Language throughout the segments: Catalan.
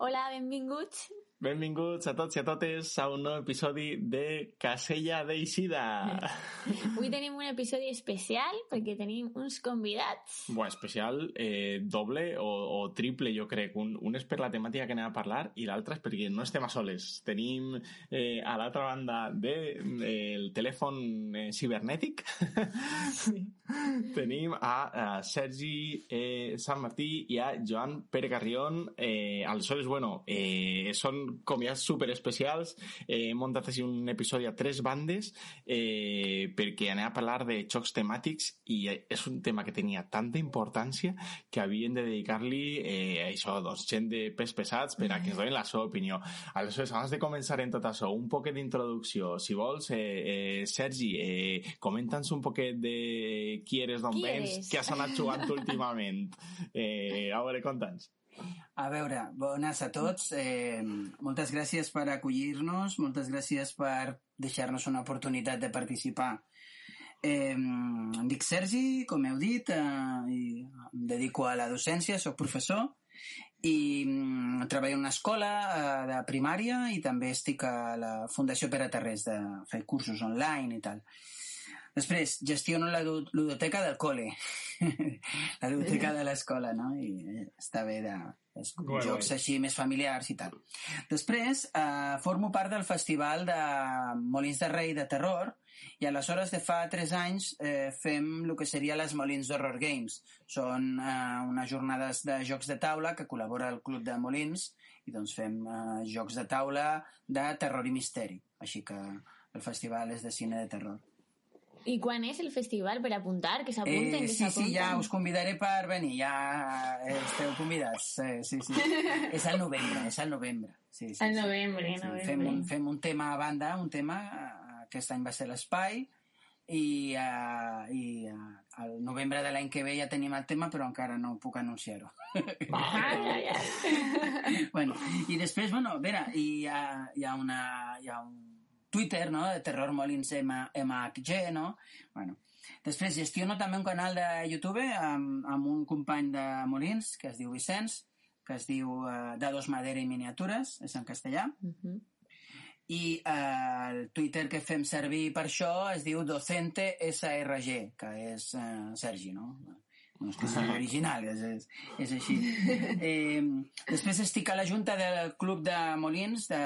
Hola, benvinguts. Benvinguts a tots i a totes a un nou episodi de Casella d'Eixida. Avui tenim un episodi especial perquè tenim uns convidats. Bueno, especial eh, doble o, o triple, jo crec. Un, un és per la temàtica que anem a parlar i l'altre és perquè no estem a soles. Tenim eh, a l'altra banda del de, eh, el telèfon eh, cibernètic sí. tenim a, a Sergi eh, Sant Martí i a Joan Pere Carrión. Eh, aleshores, bueno, eh, són com ja super especials, eh, hem muntat així un episodi a tres bandes eh, perquè anem a parlar de xocs temàtics i és un tema que tenia tanta importància que havien de dedicar-li eh, això, doncs, gent de pes pesats per a que ens donin la seva opinió. Aleshores, abans de començar en tot això, un poquet d'introducció. Si vols, eh, eh, Sergi, eh, comenta'ns un poquet de qui eres, d'on vens, què has anat jugant últimament. Eh, a veure, conta'ns. A veure, bones a tots. Eh, moltes gràcies per acollir-nos, moltes gràcies per deixar-nos una oportunitat de participar. Eh, em dic Sergi, com heu dit, eh, i em dedico a la docència, sóc professor i mm, treballo en una escola eh, de primària i també estic a la Fundació Pere Terrés de fer cursos online i tal. Després, gestiono la ludoteca del col·le, la ludoteca de l'escola, no? I eh, està bé de és, guai, jocs així més familiars i tal. Després, eh, formo part del festival de Molins de Rei de Terror i aleshores de fa 3 anys eh, fem el que seria les Molins d'Horror Games. Són eh, unes jornades de jocs de taula que col·labora el Club de Molins i doncs fem eh, jocs de taula de terror i misteri. Així que el festival és de cine de terror. I quan és el festival per apuntar? Que s'apunten, eh, que sí? Sí, ja us convidaré per venir, ja esteu convidats. Eh, sí, sí. és al novembre, és al novembre. Sí, sí, al novembre, sí. novembre. Fem un, fem un tema a banda, un tema, aquest any va ser l'espai, i, uh, i uh, al novembre de l'any que ve ja tenim el tema, però encara no puc anunciar-ho. Ah, bueno, I després, bueno, a veure, hi ha, hi ha, una, hi ha un Twitter, no?, de Terror Molins MHG, no? Bueno, després gestiono també un canal de YouTube amb, amb un company de Molins que es diu Vicenç, que es diu uh, Dados Madera i Miniatures, és en castellà. Uh -huh. I uh, el Twitter que fem servir per això es diu Docente SRG, que és uh, Sergi, no? No és que sigui original, és, és, és així. Eh, després estic a la junta del club de Molins de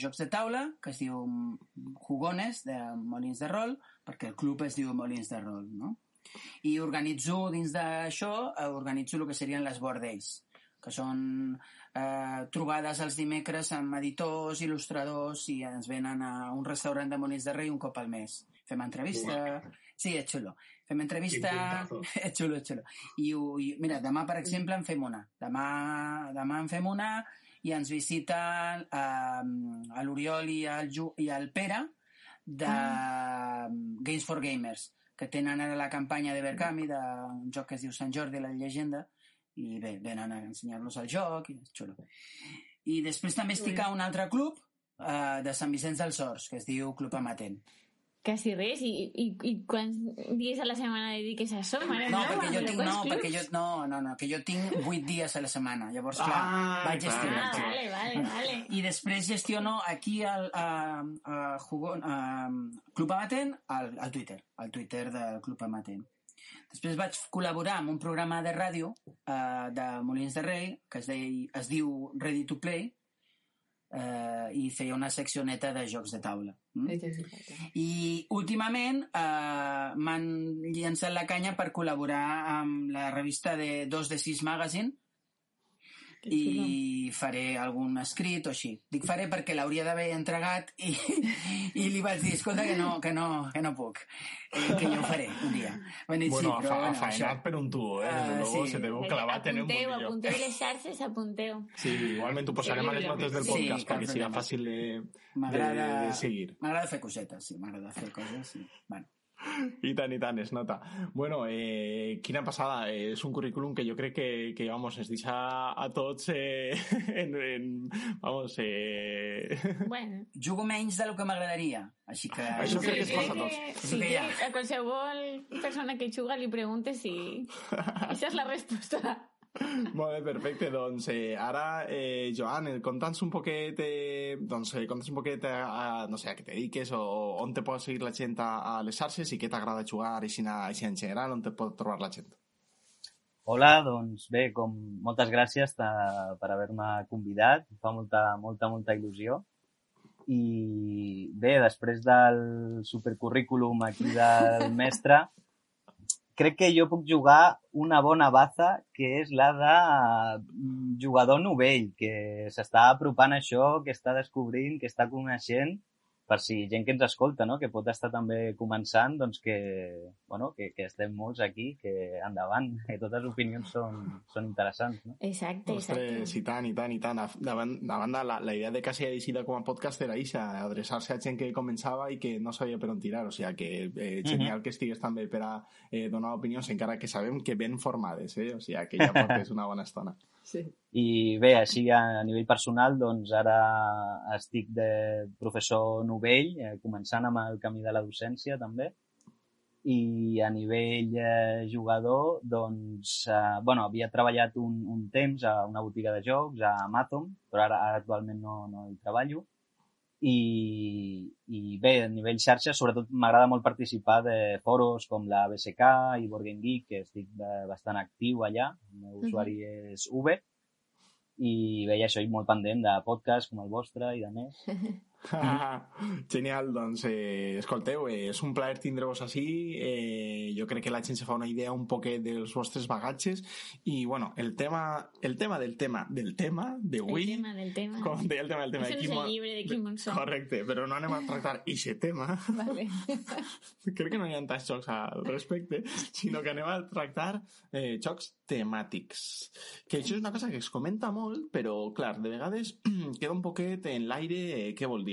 jocs de taula, que es diu Jugones, de Molins de Rol, perquè el club es diu Molins de Rol, no? I organitzo, dins d'això, organitzo el que serien les board days, que són eh, trobades els dimecres amb editors, il·lustradors i ens venen a un restaurant de Molins de Rei un cop al mes. Fem entrevista... Sí, és xulo. Fem entrevista... Xulo, xulo. I, I, mira, demà, per exemple, en fem una. Demà, demà en fem una i ens visita eh, a l'Oriol i, el Ju, i el Pere de ah. Games for Gamers, que tenen ara la campanya de Berkami, d'un joc que es diu Sant Jordi, la llegenda, i bé, venen a ensenyar-nos el joc, i és xulo. I després també estic a un altre club eh, de Sant Vicenç dels Horts, que es diu Club Amatent. Quasi res. I, i, i quants dies a la setmana dediques a això? Mare no, meva, perquè jo tinc, no, clubs? perquè jo, no, no, no, que jo tinc 8 dies a la setmana. Llavors, clar, Ah, vaig gestionar. Ah, vale, vale, vale. I després gestiono aquí al a, a, Jugon, a, Club Amatent al, al Twitter, al Twitter del Club Amatent. Després vaig col·laborar amb un programa de ràdio uh, de Molins de Rei que es, deia, es diu Ready to Play uh, i feia una seccioneta de jocs de taula. Mm? I últimament eh, m'han llançat la canya per col·laborar amb la revista de 2 de 6 Magazine i faré algun escrit o així. Dic faré perquè l'hauria d'haver entregat i, i li vaig dir, escolta, que no, que no, que no puc, eh, que jo ho faré un dia. Dir, Bueno, sí, però, bueno, això. per un tubo, eh? Desde luego sí. se te veu clavat en un apunteu, mundillo. apunteu les xarxes, apunteu. Sí, igualment ho posarem a les notes del Sí, podcast cap perquè siga problema. fàcil de, de, de seguir. m'agrada fer cosetes, sí, m'agrada fer coses, sí. Bueno. I tant, i tant, es nota. Bueno, eh, quina passada. Eh, és un currículum que jo crec que, que vamos, ens deixa a tots eh, en, en, vamos, eh... Bueno. Jugo menys del que m'agradaria, així que... Això crec que es passa a tots. que, És si el que a qualsevol persona que juga li preguntes si... Esa és la resposta. Molt bé, perfecte. Doncs eh, ara, eh, Joan, eh, conta'ns un poquet, eh, doncs, eh, conta'ns un poquet a, a, no sé, a què te dediques o on te pot seguir la gent a, a les xarxes i què t'agrada jugar així, així en general, on te pot trobar la gent. Hola, doncs bé, com moltes gràcies per haver-me convidat, em fa molta, molta, molta il·lusió. I bé, després del supercurrículum aquí del mestre, crec que jo puc jugar una bona baza, que és la de mm, jugador novell, que s'està apropant a això, que està descobrint, que està coneixent per si gent que ens escolta, no? que pot estar també començant, doncs que, bueno, que, que estem molts aquí, que endavant, que totes les opinions són, són interessants. No? Exacte, exacte. Ostres, i tant, i tant, i tant. Davant, davant de la, la idea de que s'hagi decidit com a podcast era això, adreçar-se a gent que començava i que no sabia per on tirar, o sigui que eh, genial uh -huh. que estigués també per a eh, donar opinions, encara que sabem que ben formades, eh? o sigui que ja portes una bona estona. Sí. I bé, així a nivell personal, doncs ara estic de professor novell, eh, començant amb el camí de la docència també, i a nivell eh, jugador, doncs, eh, bueno, havia treballat un, un temps a una botiga de jocs, a Amazon, però ara, ara actualment no, no hi treballo. I, i bé, a nivell xarxa, sobretot m'agrada molt participar de foros com la BSK i Board Game Geek, que estic bastant actiu allà, el meu uh -huh. usuari és V, i veia això, i molt pendent de podcast com el vostre i de més. Genial, doncs eh, escolteu, eh, és un plaer tindre-vos així eh, jo crec que la gent se fa una idea un poquet dels vostres bagatges i bueno, el tema, el tema del tema del tema d'avui el tema del tema com deia el tema del tema Això de no és el llibre de Kim Monson correcte, però no anem a tractar aquest tema vale. crec que no hi ha tants jocs al respecte sinó que anem a tractar eh, jocs temàtics que això és una cosa que es comenta molt però clar, de vegades queda un poquet en l'aire eh, què vol dir.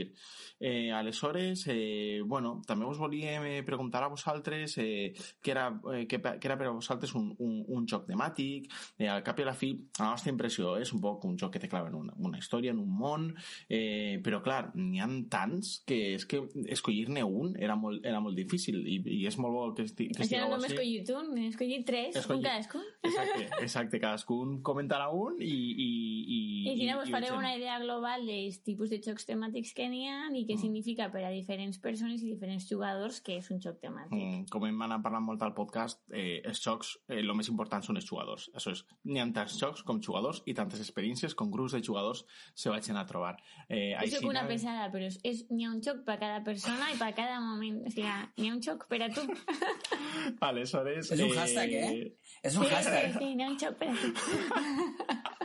Eh, aleshores, eh, bueno, també us volíem eh, preguntar a vosaltres eh, què, era, eh, què, què era per a vosaltres un, un, un joc temàtic. Eh, al cap i a la fi, la nostra impressió és un poc un joc que té clava en una, una història, en un món, eh, però clar, n'hi ha tants que és que escollir-ne un era molt, era molt difícil i, i és molt bo que, esti, que estigueu no m'he així. escollit un, n'he escollit tres, Escolli- un cadascun. Exacte, exacte, cadascun comentarà un i... I, i, I si no, vos i fareu una idea global dels tipus de jocs temàtics que n'hi ha i Mm. què significa per a diferents persones i diferents jugadors que és un joc temàtic. Mm, com hem anat parlant molt al podcast, eh, els jocs, eh, el més important són els jugadors. Això és, n'hi ha tants jocs com jugadors i tantes experiències com grups de jugadors se vagin a trobar. Eh, Jo soc així una pesada, però és, és, n'hi ha un joc per cada persona i per cada moment. O sigui, n'hi ha un joc per a tu. Aleshores... És un hashtag, eh? És un Sí, sí, hashtag. sí, n'hi ha un joc per a tu.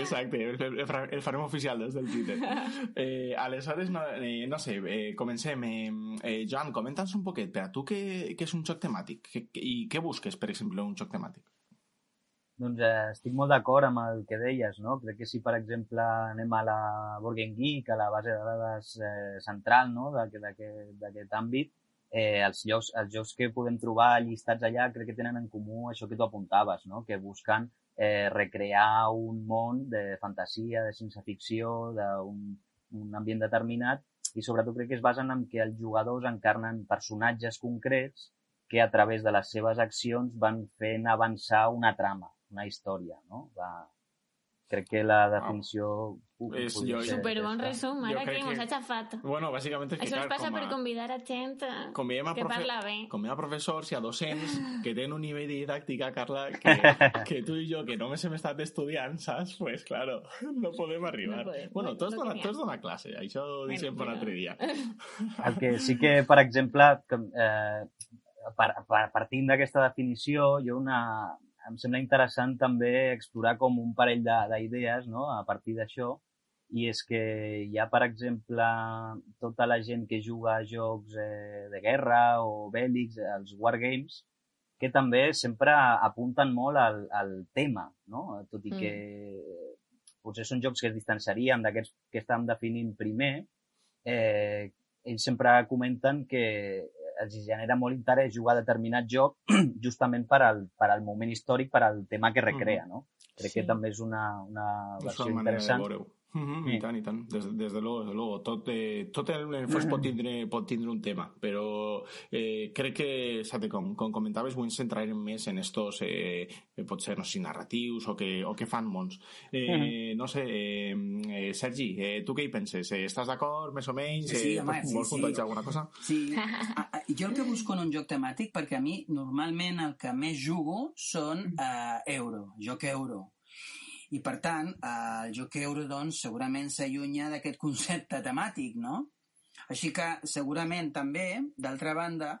Exacte, el, el, fa- el farem oficial des del Twitter. Eh, aleshores, no, eh, no sé, eh, comencem. Eh, eh, Joan, comenta'ns un poquet, per a tu què, què és un joc temàtic? Què, I què busques, per exemple, un joc temàtic? Doncs eh, estic molt d'acord amb el que deies, no? Crec que si, per exemple, anem a la Board Game Geek, a la base de dades eh, central no? d'aquest àmbit, eh, els, llocs, els jocs que podem trobar llistats allà crec que tenen en comú això que tu apuntaves, no? que busquen eh, recrear un món de fantasia, de ciència ficció, d'un un ambient determinat i sobretot crec que es basen en que els jugadors encarnen personatges concrets que a través de les seves accions van fent avançar una trama, una història, no? Va... Crec que la definició... És- jo- ser Super bon resum, ara crec que mos que- ha xafat. Bueno, bàsicament és que, Això ens passa com per a, convidar a gent com veiem a que profe- parla bé. hi ha professors i a docents que tenen un nivell de didàctica, Carla, que, que tu i jo, que només hem estat estudiant, saps? Pues claro, no podem arribar. No podem. bueno, tu has, No donat, que tu has donat classe, això ho Bueno, deixem per però- altre dia. El que sí que, per exemple, que, eh, par, par, partint d'aquesta definició, jo una, em sembla interessant també explorar com un parell de- d'idees no? a partir d'això, i és que hi ha, per exemple, tota la gent que juga a jocs eh, de guerra o bèl·lics, els wargames, que també sempre apunten molt al, al tema, no? tot i Mm. que potser són jocs que es distanciarien d'aquests que estàvem definint primer, eh, ells sempre comenten que els genera molt interès jugar a determinat joc justament per al, per al moment històric, per al tema que recrea, no? Crec Sí. que també és una, una És versió de interessant. veure-ho. Mm -hmm, I tant, i tant. Des, des de luego, des de luego. Tot, eh, tot en el fons pot tindre, pot tindre un tema, però eh, crec que, saps, com, com comentaves, vull centrar més en estos, eh, potser, no sé, narratius o que, o que fan mons. Eh, mm -hmm. No sé, eh, eh, Sergi, eh, tu què hi penses? Eh, estàs d'acord, més o menys? Sí, sí, eh, home, sí, vols sí. alguna cosa? Sí, a, a, jo el que busco en un joc temàtic, perquè a mi normalment el que més jugo són eh, euro, joc euro. I, per tant, eh, el joc euro, doncs, segurament s'allunya d'aquest concepte temàtic, no? Així que, segurament, també, d'altra banda,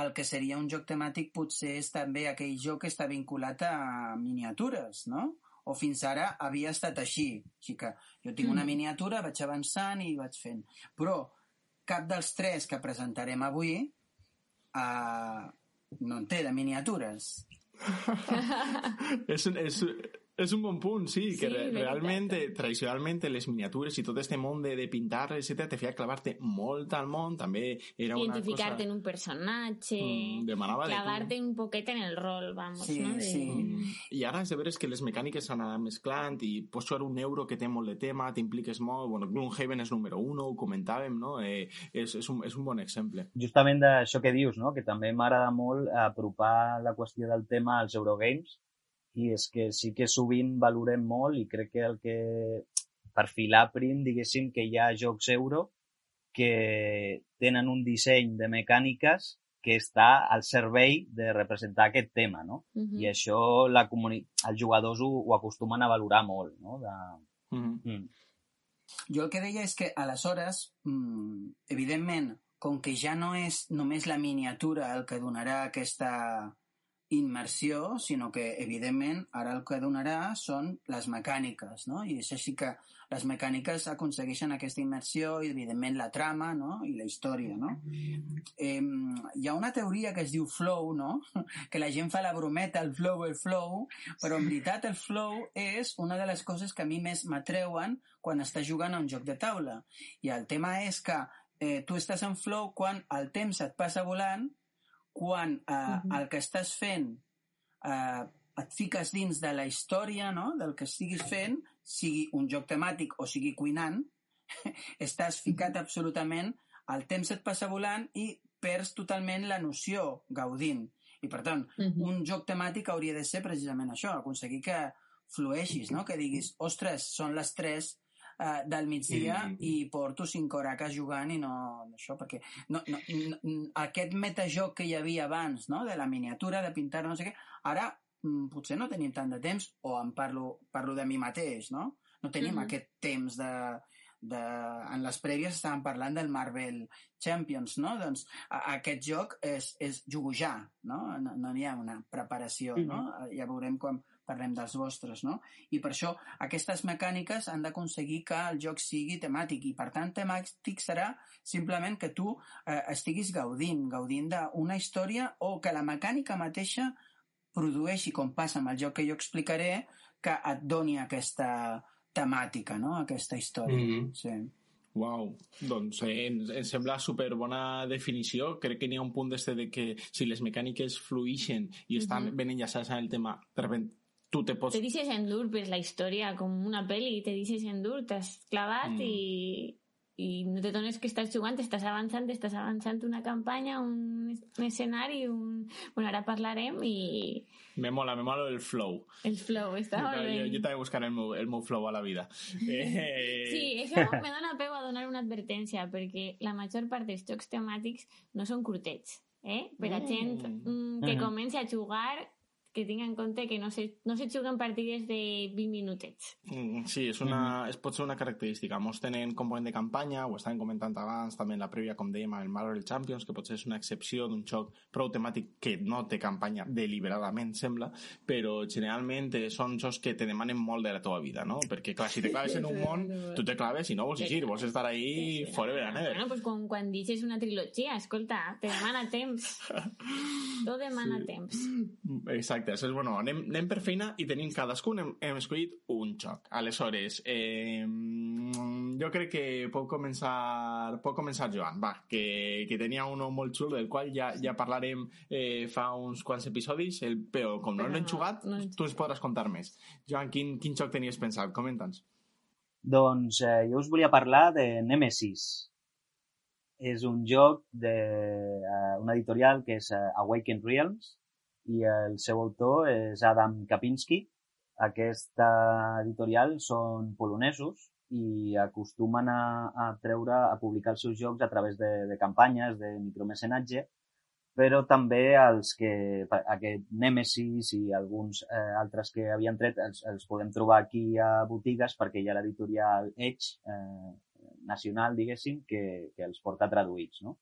el que seria un joc temàtic potser és també aquell joc que està vinculat a miniatures, no? O fins ara havia estat així. Així que jo tinc una miniatura, vaig avançant i vaig fent. Però cap dels tres que presentarem avui eh, no en té de miniatures. és, un, és, és un bon punt, sí, Sí, que re, veritat. realment, tradicionalment, les miniatures i tot este món de, de pintar, etc., te feia clavar-te molt al món, també era una Identificarte cosa... en un personatge, Mm, clavarte un poquet en el rol, vamos, Sí, no? De- sí. Mm, I ara és de veres que les mecàniques s'han anat mesclant i pots jugar un euro que té molt de tema, t'impliques molt... Bueno, Gloomhaven és número 1, ho comentàvem, no? Eh, és, és, un, és un bon exemple. Justament d'això que dius, no? que també m'agrada molt apropar la qüestió del tema als Eurogames i és que sí que sovint valorem molt i crec que el que per filar prim, diguéssim, que hi ha jocs euro que tenen un disseny de mecàniques que està al servei de representar aquest tema, no? Ujú. I això la comuni... els jugadors ho, ho acostumen a valorar molt, no? De... Mm Mm. Jo el que deia és que, aleshores, mm, evidentment, com que ja no és només la miniatura el que donarà aquesta immersió, sinó que, evidentment, ara el que donarà són les mecàniques, no? I és així que les mecàniques aconsegueixen aquesta immersió i, evidentment, la trama, no? I la història, no? Eh, hi ha una teoria que es diu flow, no? Que la gent fa la brometa, el flow, el flow, però en veritat el flow és una de les coses que a mi més m'atreuen quan estàs jugant a un joc de taula. I el tema és que eh, tu estàs en flow quan el temps et passa volant, quan eh, Mhm. el que estàs fent eh, et fiques dins de la història no? del que estiguis fent, sigui un joc temàtic o sigui cuinant, estàs ficat absolutament, el temps et passa volant i perds totalment la noció gaudint. I per tant, Ujú. un joc temàtic hauria de ser precisament això, aconseguir que flueixis, no? que diguis, ostres, són les 3 eh, del migdia Mm. i porto 5 horaques jugant i no això, perquè no, no, no, aquest metajoc que hi havia abans, no? de la miniatura, de pintar, no sé què, ara mm, potser no tenim tant de temps, o em parlo, parlo de mi mateix, no? No tenim Mhm. aquest temps de, de... En les prèvies estàvem parlant del Marvel Champions, no? Doncs a, aquest joc és, és jugojar, no? No, no hi ha una preparació, no? Ja veurem quan parlem dels vostres, no? I per això aquestes mecàniques han d'aconseguir que el joc sigui temàtic i per tant temàtic serà simplement que tu eh, estiguis gaudint, gaudint d'una història o que la mecànica mateixa produeixi, com passa amb el joc que jo explicaré, que et doni aquesta temàtica, no? aquesta història. Mhm. Sí. Uau, doncs eh, em, em sembla super bona definició. Crec que n'hi ha un punt d'este de que si les mecàniques fluixen i estan Mhm. ben enllaçades en el tema, tu te pots... Te dices endur, pues la historia, como una peli, te dices endur, t'has clavat Mm. i, i no te dones que estàs jugant, estàs avançant, estàs avançant una campanya, un, un escenari, un... Bueno, ara parlarem i Me mola, me mola el flow. el flow està molt Jo, bé. jo també buscaré el meu, el meu flow a la vida. Eh, Sí, això me dona peu a donar una advertència, perquè la major part dels jocs temàtics no són curtets, eh? Per a Mm. gent mm, que comenci a jugar, que tinga en compte que no se, no se juguen partides de 20 minutets. Mm, Sí, és una, és, pot ser una característica. Molts tenen component de campanya, ho estàvem comentant abans, també en la prèvia, com dèiem, el Marvel Champions, que potser és una excepció d'un joc prou temàtic que no té campanya deliberadament, sembla, però generalment són jocs que te demanen molt de la teva vida, no? Perquè, clar, si te claves en un món, tu te claves i no vols eixir, vols estar ahí forever and ever. Bueno, pues quan, quan deixes una trilogia, escolta, te demana temps. Tot demana Sí. temps. Exacte, això és, bueno, anem, anem per feina i tenim cadascun, hem, hem escollit un joc. Aleshores, eh, jo crec que pot començar, pot començar Joan, va, que, que tenia uno molt xulo, del qual ja, ja parlarem eh, fa uns quants episodis, el, però com no l'hem no, jugat, no. tu ens podràs contar més. Joan, quin, quin joc tenies pensat? Comenta'ns. Doncs eh, jo us volia parlar de Nemesis. És un joc d'una uh, editorial que és uh, Awakened Realms i el seu autor és Adam Kapinski. Aquesta editorial són polonesos i acostumen a, a treure, a publicar els seus jocs a través de, de campanyes de micromecenatge però també els que, aquest Nemesis i alguns eh, altres que havien tret els, els podem trobar aquí a botigues perquè hi ha l'editorial Edge eh, nacional, diguéssim, que, que els porta traduïts, no?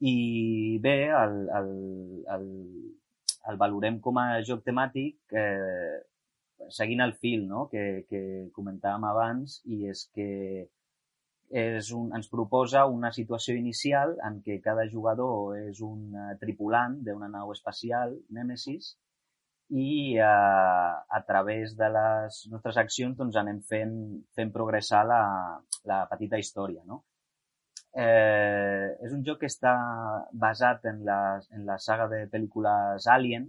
I bé, el, el, el, el valorem com a joc temàtic eh, seguint el fil no? que, que comentàvem abans i és que és un, ens proposa una situació inicial en què cada jugador és un uh, tripulant d'una nau espacial, Nemesis, i uh, a través de les nostres accions doncs, anem fent, fent progressar la, la petita història. No? Eh, és un joc que està basat en la, en la saga de pel·lícules Alien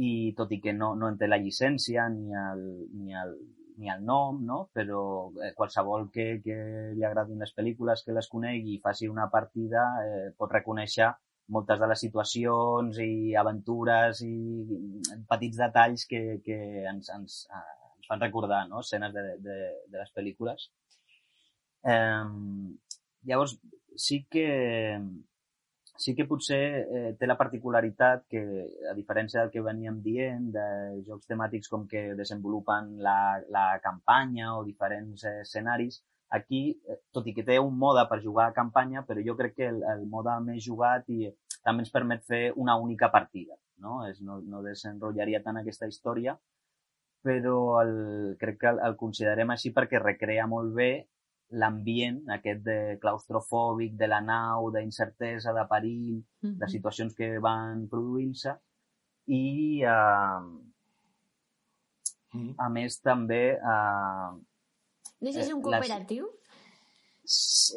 i tot i que no, no en té la llicència ni el, ni el, ni el nom, no? però eh, qualsevol que, que li agradin les pel·lícules, que les conegui i faci una partida, eh, pot reconèixer moltes de les situacions i aventures i petits detalls que, que ens, ens, ens fan recordar no? escenes de, de, de les pel·lícules. Eh, llavors, sí que sí que potser eh, té la particularitat que, a diferència del que veníem dient, de jocs temàtics com que desenvolupen la, la campanya o diferents eh, escenaris, aquí, eh, tot i que té un mode per jugar a campanya, però jo crec que el, el mode més jugat i també ens permet fer una única partida, no? És, no, no desenrotllaria tant aquesta història, però el, crec que el, el considerem així perquè recrea molt bé l'ambient aquest de claustrofòbic de la nau, d'incertesa, de perill, mm -hmm. de situacions que van produint-se i eh, mm -hmm. a més també eh, no sé si és un cooperatiu? Les...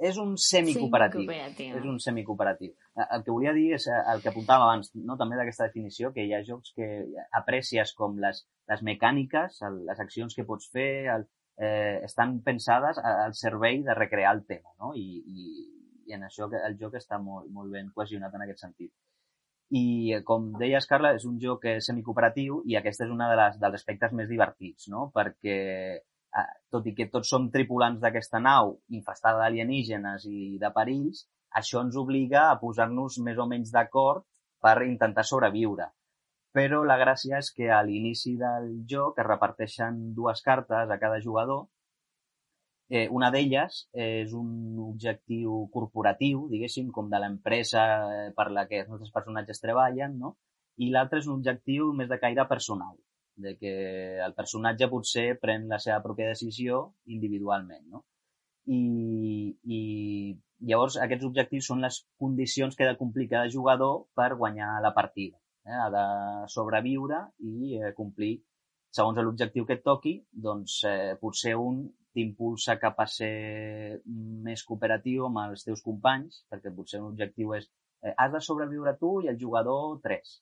És un semicooperatiu. semicooperatiu. És un semicooperatiu. El que volia dir és el que apuntàvem abans, no? també d'aquesta definició, que hi ha jocs que aprecies com les, les mecàniques, les accions que pots fer, el, eh, estan pensades al servei de recrear el tema, no? I, i, i en això el joc està molt, molt ben cohesionat en aquest sentit. I, com deies, Carla, és un joc semicooperatiu i aquest és un de les, dels aspectes més divertits, no? Perquè, eh, tot i que tots som tripulants d'aquesta nau infestada d'alienígenes i de perills, això ens obliga a posar-nos més o menys d'acord per intentar sobreviure però la gràcia és que a l'inici del joc es reparteixen dues cartes a cada jugador. Eh, una d'elles és un objectiu corporatiu, diguéssim, com de l'empresa eh, per la que els nostres personatges treballen, no? i l'altre és un objectiu més de caire personal, de que el personatge potser pren la seva pròpia decisió individualment. No? I, i llavors aquests objectius són les condicions que ha de complir cada jugador per guanyar la partida eh? ha de sobreviure i eh, complir segons l'objectiu que et toqui, doncs eh, potser un t'impulsa cap a ser més cooperatiu amb els teus companys, perquè potser un objectiu és eh, has de sobreviure tu i el jugador 3.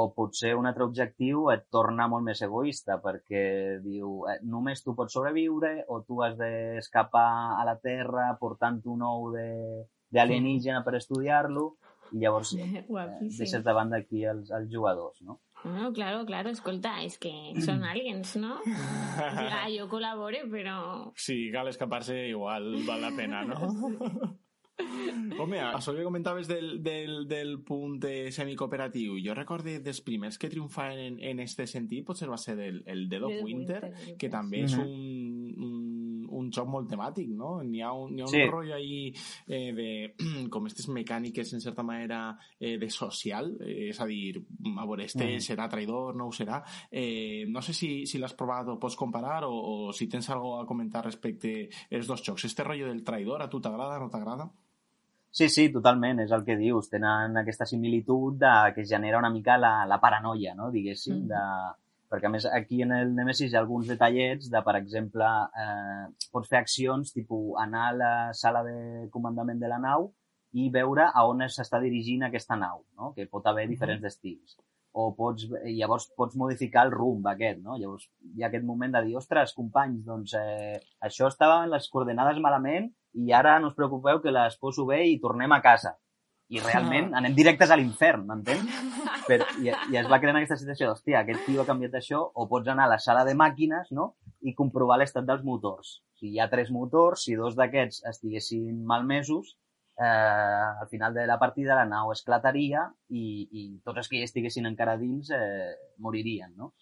O potser un altre objectiu et torna molt més egoista, perquè diu eh, només tu pots sobreviure o tu has d'escapar a la Terra portant un ou d'alienígena per estudiar-lo i llavors eh, deixes de banda aquí els, els jugadors, no? No, claro, claro, escolta, és que són aliens, no? Ja, jo col·labore, però... Sí, cal escapar-se igual val la pena, no? Home, això que comentaves del, del, del punt de semicooperatiu, jo recorde dels primers que triomfaven en, en este sentit, potser va ser el, el Dead of Winter, Winter que també és un un joc molt temàtic, no? N'hi ha un, hi ha un sí. rotllo ahí eh, de, com aquestes mecàniques, en certa manera, eh, de social, eh, és a dir, a veure, este mm. serà traïdor, no ho serà. Eh, no sé si, si l'has provat o pots comparar o, o si tens alguna a comentar respecte als dos jocs. Este rotllo del traïdor, a tu t'agrada, no t'agrada? Sí, sí, totalment, és el que dius. Tenen aquesta similitud de, que genera una mica la, la paranoia, no? diguéssim, mm. de, perquè a més aquí en el Nemesis hi ha alguns detallets de, per exemple, eh, pots fer accions tipus anar a la sala de comandament de la nau i veure a on s'està dirigint aquesta nau, no? que pot haver diferents destins. o pots, llavors pots modificar el rumb aquest, no? Llavors hi ha aquest moment de dir, ostres, companys, doncs eh, això estava en les coordenades malament i ara no us preocupeu que les poso bé i tornem a casa. I realment anem directes a l'infern, m'entens? Però, i, I es va crear aquesta situació d'hòstia, aquest tio ha canviat això, o pots anar a la sala de màquines, no?, i comprovar l'estat dels motors. Si hi ha tres motors, si dos d'aquests estiguessin malmesos, eh, al final de la partida la nau esclataria i, i tots els que hi estiguessin encara dins eh, moririen, no?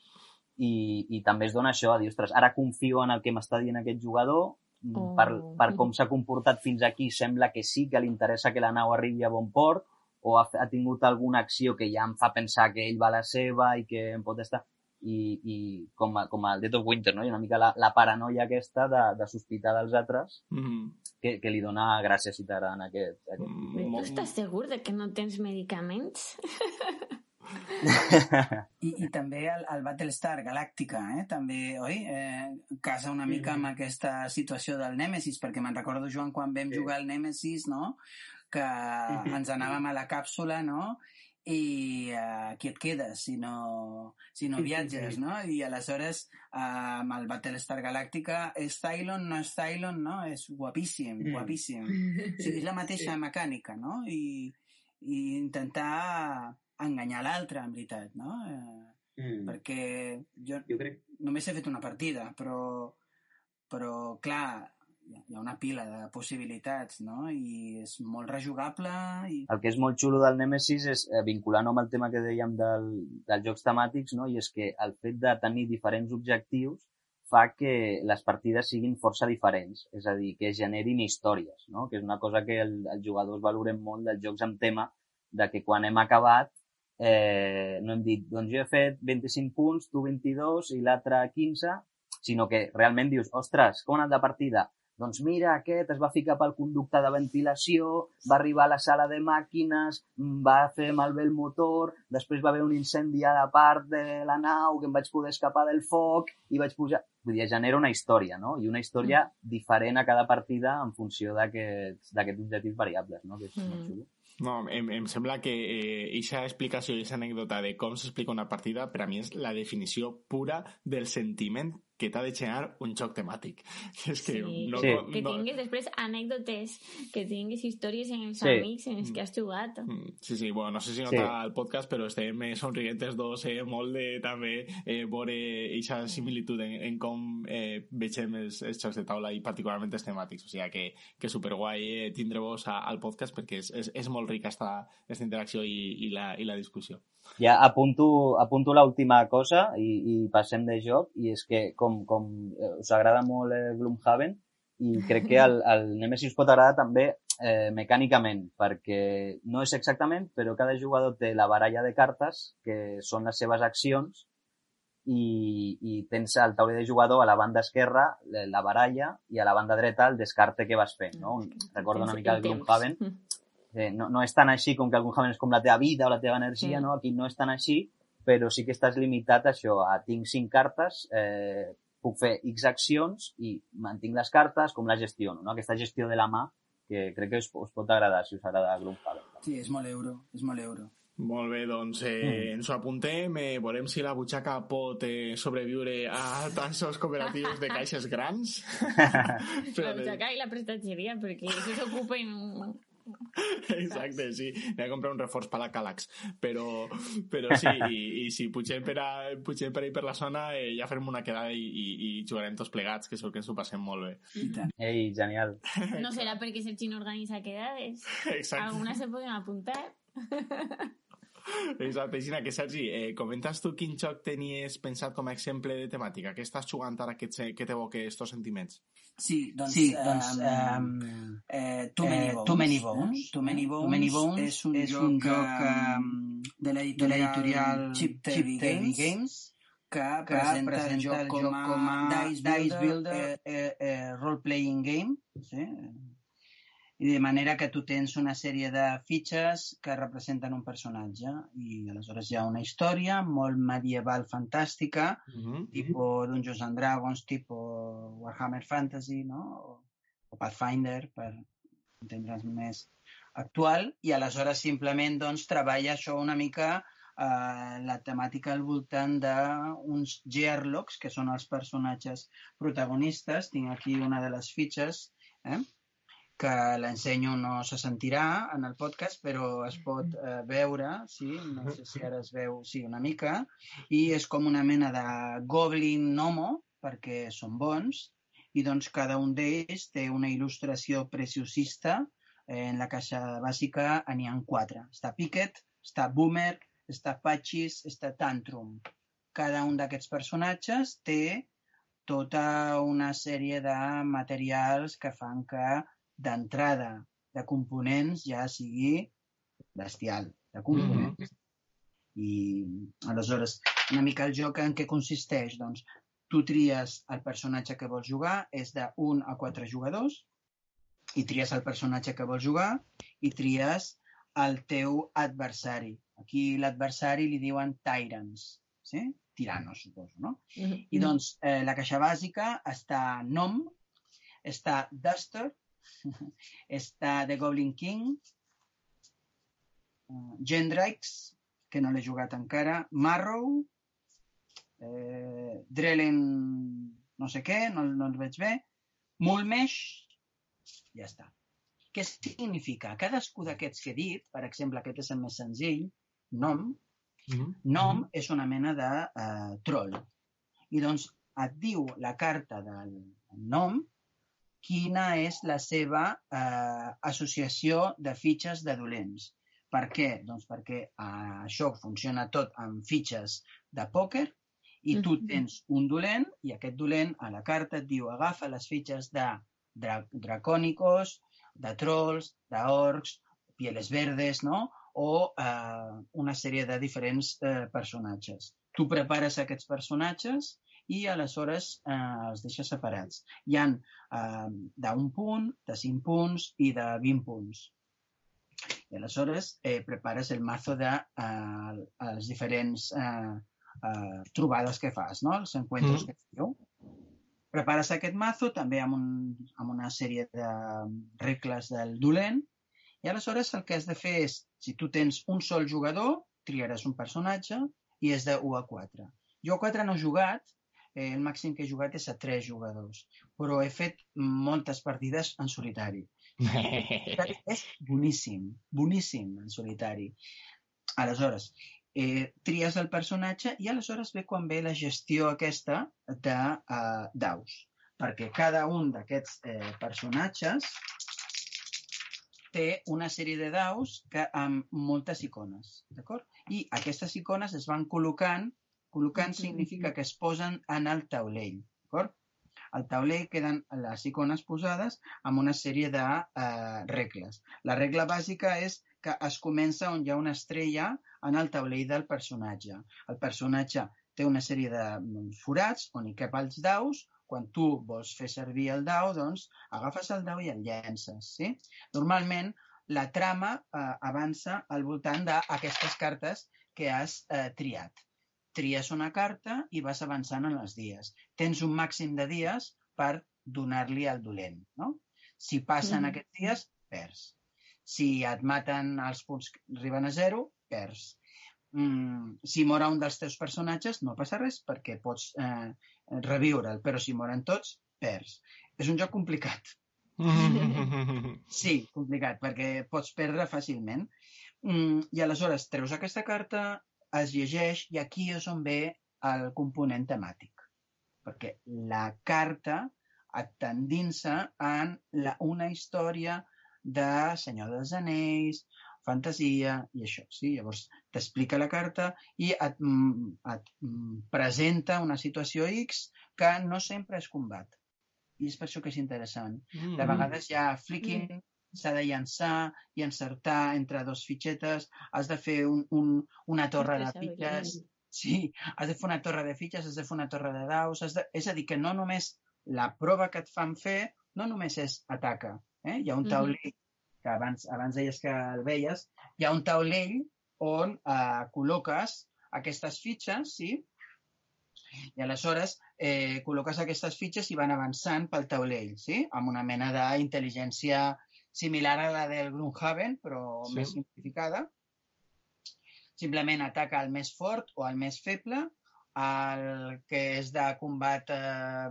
I, I també es dona això, a dir, ostres, ara confio en el que m'està dient aquest jugador, oh. per, per com s'ha comportat fins aquí, sembla que sí que li interessa que la nau arribi a bon port, o ha, ha tingut alguna acció que ja em fa pensar que ell va a la seva i que em pot estar i, i com, a, com el Dead of Winter, no? I una mica la, la paranoia aquesta de, de sospitar dels altres mm -hmm. que, que li dona gràcia si t'agraden aquest... aquest... Mm, tu estàs segur de que no tens medicaments? I, I també el, el Battlestar Galàctica, eh? també, oi? Eh, casa una mica amb aquesta situació del Nemesis, perquè me'n recordo, Joan, quan vam sí. jugar al Nemesis, no?, que ens anàvem a la càpsula, no?, i uh, et quedes si no, si no viatges, no? I aleshores uh, amb el Battlestar Galàctica és Cylon, no és Cylon, no? És guapíssim, mm. guapíssim. O sigui, és la mateixa mecànica, no? I, i intentar enganyar l'altre, en veritat, no? Uh, mm. Perquè jo, jo crec... només he fet una partida, però, però clar, hi ha una pila de possibilitats, no? I és molt rejugable. I... El que és molt xulo del Nemesis és, eh, vinculant amb el tema que dèiem del, dels jocs temàtics, no? I és que el fet de tenir diferents objectius fa que les partides siguin força diferents, és a dir, que generin històries, no? que és una cosa que el, els jugadors valorem molt dels jocs amb tema, de que quan hem acabat eh, no hem dit, doncs jo he fet 25 punts, tu 22 i l'altre 15, sinó que realment dius, ostres, com ha anat de partida? Doncs mira, aquest es va ficar pel conducte de ventilació, va arribar a la sala de màquines, va fer malbé el motor, després va haver un incendi a la part de la nau que em vaig poder escapar del foc i vaig pujar... Vull dir, genera una història, no? I una història mm. diferent a cada partida en funció d'aquests objectius variables, no? Que és mm. molt xulo. No, em, em sembla que eh, explicació i aquesta anècdota de com s'explica una partida per a mi és la definició pura del sentiment que t'ha de generar un joc temàtic. És que sí, no, sí. No, que tinguis després anècdotes, que tinguis històries en els sí. amics en els que has jugat. Mm, sí, sí, bueno, no sé si nota sí. el podcast, però estem eh, somriguentes dos, eh, molt de també eh, veure aquesta similitud en, en com eh, vegem els, els jocs de taula i particularment els temàtics. O sigui que, que superguai eh, tindre-vos al podcast perquè és, és, és molt rica esta, esta interacció i, i, la, i la discussió. Ja apunto, apunto l'última cosa i, i passem de joc, i és que com, com eh, us agrada molt el Gloomhaven, i crec que el, el Nemesis pot agradar també eh, mecànicament, perquè no és exactament, però cada jugador té la baralla de cartes, que són les seves accions, i, i tens el tauler de jugador a la banda esquerra la baralla i a la banda dreta el descarte que vas fent, no? Recorda una mica el Gloomhaven. Eh, no, no és tan així com que algun Haven és com la teva vida o la teva energia, mm. no? Aquí no és tan així, però sí que estàs limitat a això, a tinc cinc cartes, eh, puc fer X accions i mantinc les cartes, com la gestiono, no? Aquesta gestió de la mà que crec que us, us pot agradar si us agrada Gloomhaven. Sí, és molt euro, és molt euro. Molt bé, doncs eh, mm. ens ho apuntem. Eh, veurem si la butxaca pot eh, sobreviure a tants cooperatius de caixes grans. la butxaca i la prestatgeria, perquè això s'ocupen Exacte, sí. Anem a comprar un reforç per la Calax. Però, però sí, i, i si pugem per, a, pugem per ahí per la zona, eh, ja farem una quedada i, i, i jugarem tots plegats, que segur que ens ho passem molt bé. Ei, genial. No serà perquè Sergi no organitza quedades. Exacte. Algunes se poden apuntar. Exacte, Gina, que Sergi, eh, comentes tu quin joc tenies pensat com a exemple de temàtica? Què estàs jugant ara que, que t'evoque estos sentiments? Sí, doncs, sí, doncs um, eh, Too Many Bones. Too Many Bones. Too Many Bones, Too Many Bones és un és joc, un joc um, de l'editorial Chip Theory Games, Games que, que presenta, presenta el joc com a, com a Dice Builder, Dice Builder eh, eh, eh, Role Playing Game. Sí? I de manera que tu tens una sèrie de fitxes que representen un personatge i aleshores hi ha una història molt medieval fantàstica, mm -hmm. tipus Dungeons and Dragons, tipus Warhammer Fantasy, no? O, o Pathfinder, per entendre's més actual, i aleshores simplement doncs, treballa això una mica eh, la temàtica al voltant d'uns gearlocks, que són els personatges protagonistes. Tinc aquí una de les fitxes, eh? Que l'ensenyo no se sentirà en el podcast, però es pot eh, veure, sí? no sé si ara es veu, sí, una mica, i és com una mena de goblin nomo, perquè són bons, i doncs cada un d'ells té una il·lustració preciosista. Eh, en la caixa bàsica n'hi ha quatre. Està Piquet, està Boomer, està Patchis, està Tantrum. Cada un d'aquests personatges té tota una sèrie de materials que fan que d'entrada de components ja sigui bestial, de components. Mm -hmm. I aleshores, una mica el joc en què consisteix? Doncs tu tries el personatge que vols jugar, és de 1 a 4 jugadors, i tries el personatge que vols jugar i tries el teu adversari. Aquí l'adversari li diuen tyrants, sí? tiranos, suposo, no? Mm -hmm. I doncs eh, la caixa bàsica està Nom, està Duster, està The Goblin King, uh, Gendrix, que no l'he jugat encara, Marrow, eh, Drellen no sé què, no, no el veig bé, Mulmesh, ja està. Què significa? Cadascú d'aquests que he dit, per exemple, aquest és el més senzill, nom, mm -hmm. nom mm -hmm. és una mena de uh, troll. I doncs et diu la carta del nom quina és la seva eh, associació de fitxes de dolents. Per què? Doncs perquè eh, això funciona tot amb fitxes de pòquer i tu tens un dolent i aquest dolent a la carta et diu agafa les fitxes de dra dracònicos, de trolls, d'orcs, pieles verdes, no? o eh, una sèrie de diferents eh, personatges. Tu prepares aquests personatges i aleshores eh, els deixa separats. Hi han eh, d'un punt, de 5 punts i de 20 punts. I aleshores eh, prepares el mazo de eh, les diferents eh, eh, trobades que fas, no? els encuentros mm. que feu. Prepares aquest mazo també amb, un, amb una sèrie de regles del dolent i aleshores el que has de fer és, si tu tens un sol jugador, triaràs un personatge i és de 1 a 4. Jo a 4 no he jugat, eh, el màxim que he jugat és a tres jugadors, però he fet moltes partides en solitari. és boníssim, boníssim en solitari. Aleshores, eh, tries el personatge i aleshores ve quan ve la gestió aquesta de uh, daus. Perquè cada un d'aquests eh, personatges té una sèrie de daus que, amb moltes icones, d'acord? I aquestes icones es van col·locant Col·locant significa que es posen en el taulell, d'acord? Al taulell queden les icones posades amb una sèrie de eh, regles. La regla bàsica és que es comença on hi ha una estrella en el taulell del personatge. El personatge té una sèrie de mm, forats on hi cap els daus. Quan tu vols fer servir el dau, doncs agafes el dau i el llences. Sí? Normalment, la trama eh, avança al voltant d'aquestes cartes que has eh, triat tries una carta i vas avançant en els dies. Tens un màxim de dies per donar-li al dolent, no? Si passen mm. aquests dies, perds. Si et maten els punts que arriben a zero, perds. Mm, si mora un dels teus personatges, no passa res perquè pots eh, reviure'l, però si moren tots, perds. És un joc complicat. sí, complicat, perquè pots perdre fàcilment. Mm, I aleshores treus aquesta carta, es llegeix i aquí és on ve el component temàtic. Perquè la carta et t'endinsa en la, una història de Senyor dels Anells, fantasia i això. Sí? Llavors t'explica la carta i et, et presenta una situació X que no sempre es combat. I és per això que és interessant. Mm -hmm. De vegades hi ha flicking, mm -hmm s'ha de llançar i encertar entre dos fitxetes, has de fer un, un, una torre de fitxes, sí, has de fer una torre de fitxes, has de fer una torre de daus, has de... és a dir, que no només la prova que et fan fer no només és ataca, eh? hi ha un taulell, mm -hmm. que abans, abans deies que el veies, hi ha un taulell on eh, col·loques aquestes fitxes, sí, i aleshores eh, col·loques aquestes fitxes i van avançant pel taulell, sí? amb una mena d'intel·ligència similar a la del Gloomhaven, però sí. més simplificada. simplement ataca el més fort o el més feble, el que és de combat eh,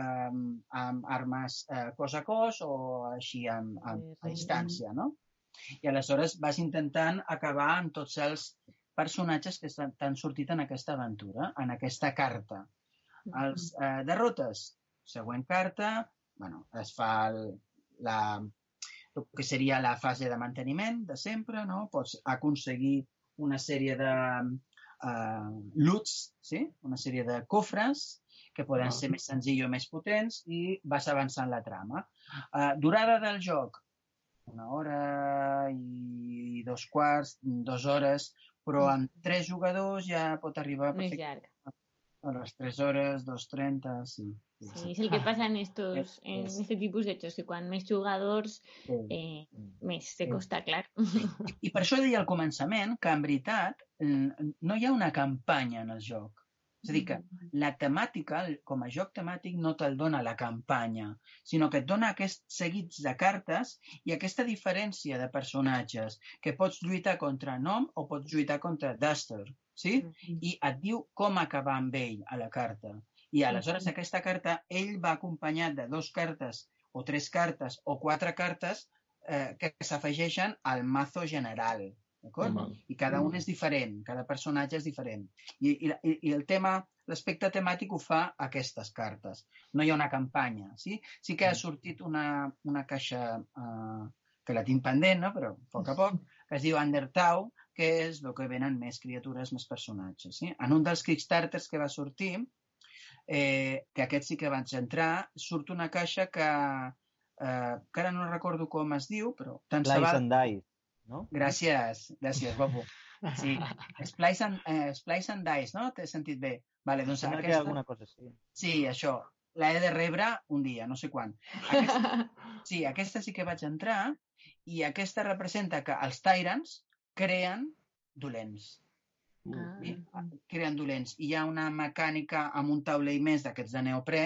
eh, amb armes eh, cos a cos o així amb, amb, a distància, no? I aleshores vas intentant acabar amb tots els personatges que t'han sortit en aquesta aventura, en aquesta carta. Els eh, derrotes, següent carta, bueno, es fa el, la, el que seria la fase de manteniment de sempre, no? Pots aconseguir una sèrie de uh, loots, sí? una sèrie de cofres que poden ser més senzills o més potents i vas avançant la trama. Uh, durada del joc, una hora i dos quarts, dues hores, però amb tres jugadors ja pot arribar Més llarg. a les 3 hores, 2.30, sí. Sí, es el que pasa en estos, en Es- este tipus d'hechos, que quan més jugadors, eh, més te Sí. costa, clar. I per això deia al començament que, en veritat, mm, no hi ha una campanya en el joc. És a dir, que la temàtica, com a joc temàtic, no te'l dona la campanya, sinó que et dona aquests seguits de cartes i aquesta diferència de personatges, que pots lluitar contra Nom o pots lluitar contra Duster, sí? I et diu com acabar amb ell a la carta. I aleshores aquesta carta, ell va acompanyat de dos cartes o tres cartes o quatre cartes eh, que s'afegeixen al mazo general. D'acord? Val. I cada un és diferent, cada personatge és diferent. I, i, i- i el tema, l'aspecte temàtic ho fa aquestes cartes. No hi ha una campanya, sí? Sí que ha sortit una, una caixa eh, que la tinc pendent, no? però a poc a poc, que es diu Undertow, que és el que venen més criatures, més personatges. Sí? En un dels Kickstarters que va sortir, eh, que aquest sí que vaig entrar, surt una caixa que, eh, que ara no recordo com es diu, però tant se val... and Dice, no? Gràcies, gràcies, guapo. Sí, Splice and, eh, Splice and Dice, no? T'he sentit bé. Vale, doncs Sembla que aquesta... alguna cosa així. Sí, això. La he de rebre un dia, no sé quan. Aquesta... Sí, aquesta sí que vaig entrar i aquesta representa que els Tyrants creen dolents. Ah. Sí? Creen dolents. I hi ha una mecànica amb un taulell més d'aquests de neoprè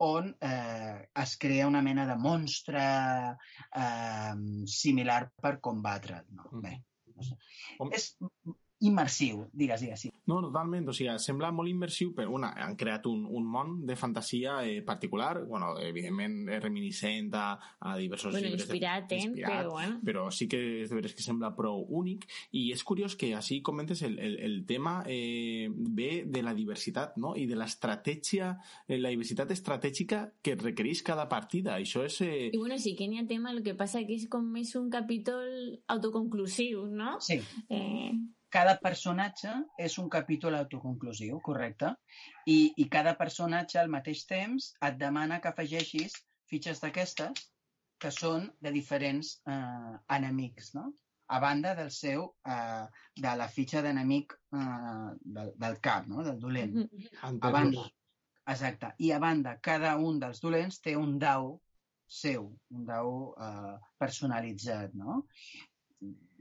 on eh, es crea una mena de monstre eh, similar per combatre'l. No? Mhm. Bé, no sé. Home. És immersiu, digues, digues. Sí. No, totalment, o sigui, sembla molt immersiu, però una, han creat un, un món de fantasia eh, particular, bueno, evidentment eh, reminiscent a, a diversos bueno, llibres. de- inspirat, eh? Però bueno. però sí que és de veres que sembla prou únic i és curiós que així comentes el, el, el tema eh, ve de la diversitat no? i de l'estratègia eh, la diversitat estratègica que requereix cada partida això és eh, I bueno, sí que n'hi ha tema, el que passa que és com més un capítol autoconclusiu, no? sí. Eh, Cada personatge és un capítol autoconclusiu, correcte? I, I cada personatge al mateix temps et demana que afegeixis fitxes d'aquestes que són de diferents eh, enemics, no? A banda del seu, eh, de la fitxa d'enemic eh, del, del cap, no? Del dolent. A banda, exacte. I a banda, cada un dels dolents té un dau seu, un dau eh, personalitzat, no?